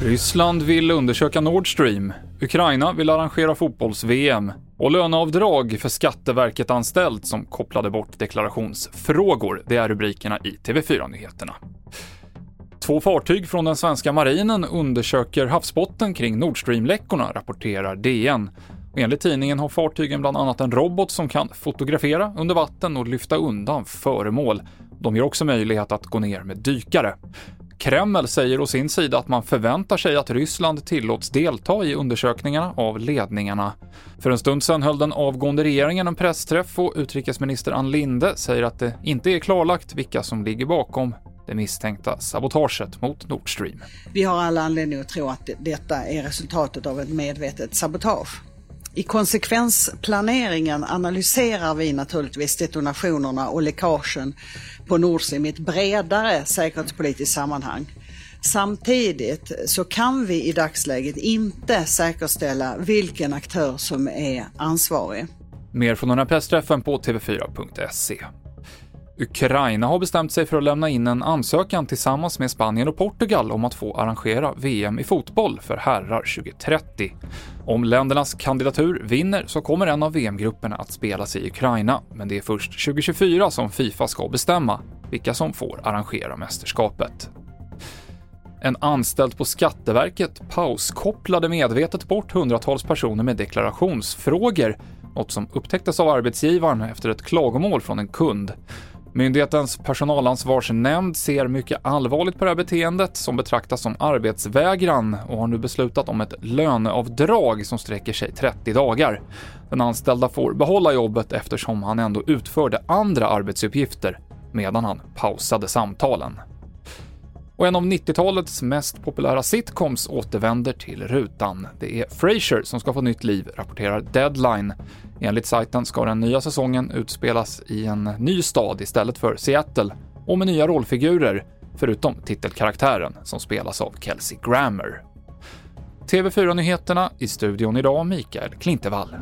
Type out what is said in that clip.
Ryssland vill undersöka Nord Stream, Ukraina vill arrangera fotbolls-VM och löneavdrag för Skatteverket anställd som kopplade bort deklarationsfrågor. Det är rubrikerna i TV4-nyheterna. Två fartyg från den svenska marinen undersöker havsbotten kring Nord Stream-läckorna, rapporterar DN. Enligt tidningen har fartygen bland annat en robot som kan fotografera under vatten och lyfta undan föremål. De ger också möjlighet att gå ner med dykare. Kreml säger å sin sida att man förväntar sig att Ryssland tillåts delta i undersökningarna av ledningarna. För en stund sedan höll den avgående regeringen en pressträff och utrikesminister Ann Linde säger att det inte är klarlagt vilka som ligger bakom det misstänkta sabotaget mot Nord Stream. Vi har alla anledning att tro att detta är resultatet av ett medvetet sabotage. I konsekvensplaneringen analyserar vi naturligtvis detonationerna och läckagen på Nord Stream i ett bredare säkerhetspolitiskt sammanhang. Samtidigt så kan vi i dagsläget inte säkerställa vilken aktör som är ansvarig. Mer från den här pressträffen på tv4.se. Ukraina har bestämt sig för att lämna in en ansökan tillsammans med Spanien och Portugal om att få arrangera VM i fotboll för herrar 2030. Om ländernas kandidatur vinner så kommer en av VM-grupperna att spelas i Ukraina, men det är först 2024 som Fifa ska bestämma vilka som får arrangera mästerskapet. En anställd på Skatteverket pauskopplade medvetet bort hundratals personer med deklarationsfrågor, något som upptäcktes av arbetsgivaren efter ett klagomål från en kund. Myndighetens personalansvarsnämnd ser mycket allvarligt på det här beteendet som betraktas som arbetsvägran och har nu beslutat om ett löneavdrag som sträcker sig 30 dagar. Den anställda får behålla jobbet eftersom han ändå utförde andra arbetsuppgifter medan han pausade samtalen. Och en av 90-talets mest populära sitcoms återvänder till rutan. Det är Frasier som ska få nytt liv, rapporterar Deadline. Enligt sajten ska den nya säsongen utspelas i en ny stad istället för Seattle och med nya rollfigurer, förutom titelkaraktären som spelas av Kelsey Grammer. TV4-nyheterna i studion idag, Mikael Klintevall.